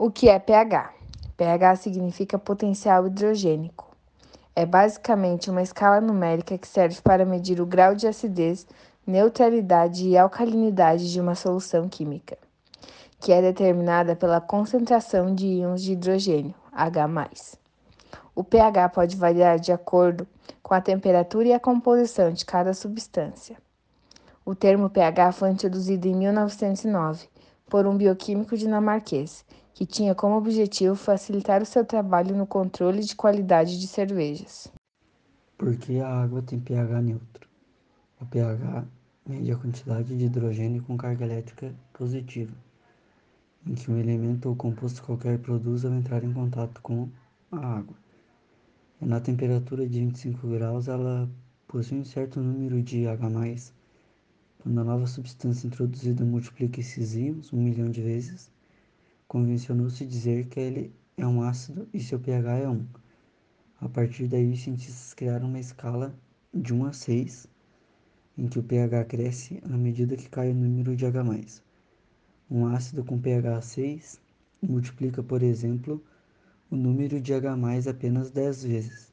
O que é pH? pH significa potencial hidrogênico. É basicamente uma escala numérica que serve para medir o grau de acidez, neutralidade e alcalinidade de uma solução química, que é determinada pela concentração de íons de hidrogênio, H+. O pH pode variar de acordo com a temperatura e a composição de cada substância. O termo pH foi introduzido em 1909 por um bioquímico dinamarquês, que tinha como objetivo facilitar o seu trabalho no controle de qualidade de cervejas. Por que a água tem pH neutro? O pH mede a quantidade de hidrogênio com carga elétrica positiva, em que um elemento ou composto qualquer produz ao entrar em contato com a água. E na temperatura de 25 graus, ela possui um certo número de H+, quando a nova substância introduzida multiplica esses íons um milhão de vezes, convencionou-se dizer que ele é um ácido e seu pH é 1. A partir daí, os cientistas criaram uma escala de 1 a 6, em que o pH cresce à medida que cai o número de H+. Um ácido com pH 6 multiplica, por exemplo, o número de H+, apenas 10 vezes.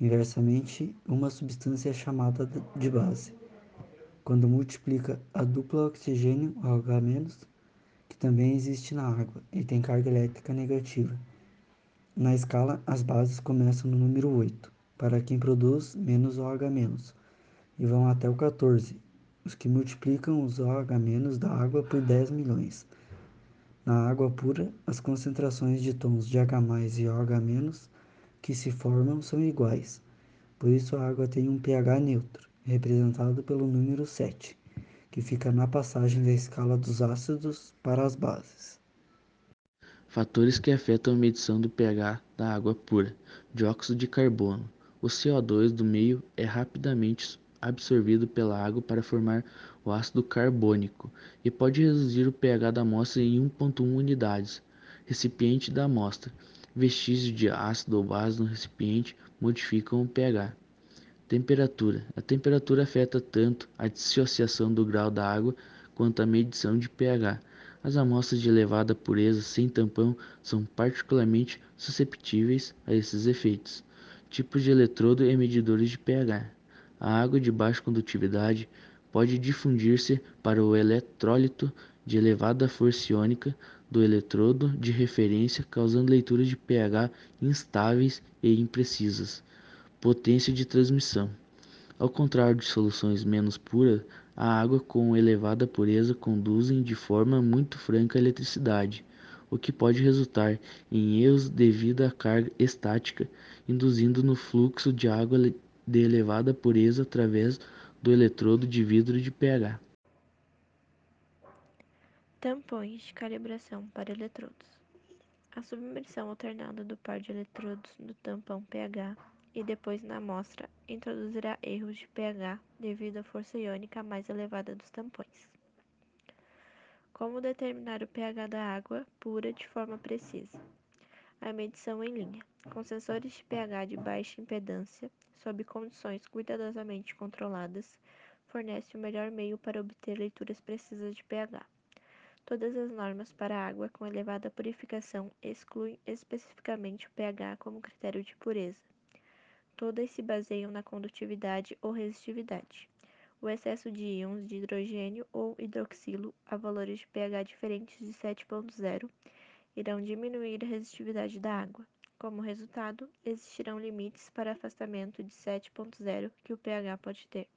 Inversamente, uma substância é chamada de base quando multiplica a dupla oxigênio que também existe na água e tem carga elétrica negativa. Na escala, as bases começam no número 8, para quem produz menos OH-, e vão até o 14, os que multiplicam os OH- da água por 10 milhões. Na água pura, as concentrações de tons de H+, e OH- que se formam são iguais, por isso a água tem um pH neutro representado pelo número 7, que fica na passagem da escala dos ácidos para as bases. Fatores que afetam a medição do pH da água pura: dióxido de carbono. O CO2 do meio é rapidamente absorvido pela água para formar o ácido carbônico e pode reduzir o pH da amostra em 1,1 unidades. Recipiente da amostra. Vestígios de ácido ou base no recipiente modificam o pH. Temperatura: A temperatura afeta tanto a dissociação do grau da água quanto a medição de pH. As amostras de elevada pureza sem tampão são particularmente susceptíveis a esses efeitos. Tipos de eletrodo e medidores de pH. A água de baixa condutividade pode difundir-se para o eletrólito de elevada força iônica do eletrodo de referência, causando leituras de pH instáveis e imprecisas. Potência de transmissão. Ao contrário de soluções menos puras, a água com elevada pureza conduzem de forma muito franca a eletricidade, o que pode resultar em erros devido à carga estática, induzindo no fluxo de água de elevada pureza através do eletrodo de vidro de pH. Tampões de calibração para eletrodos. A submersão alternada do par de eletrodos no tampão pH e depois na amostra introduzirá erros de pH devido à força iônica mais elevada dos tampões. Como determinar o pH da água pura de forma precisa? A medição em linha, com sensores de pH de baixa impedância, sob condições cuidadosamente controladas, fornece o melhor meio para obter leituras precisas de pH. Todas as normas para água com elevada purificação excluem especificamente o pH como critério de pureza. Todas se baseiam na condutividade ou resistividade. O excesso de íons de hidrogênio ou hidroxilo a valores de pH diferentes de 7.0 irão diminuir a resistividade da água. Como resultado, existirão limites para afastamento de 7.0 que o pH pode ter.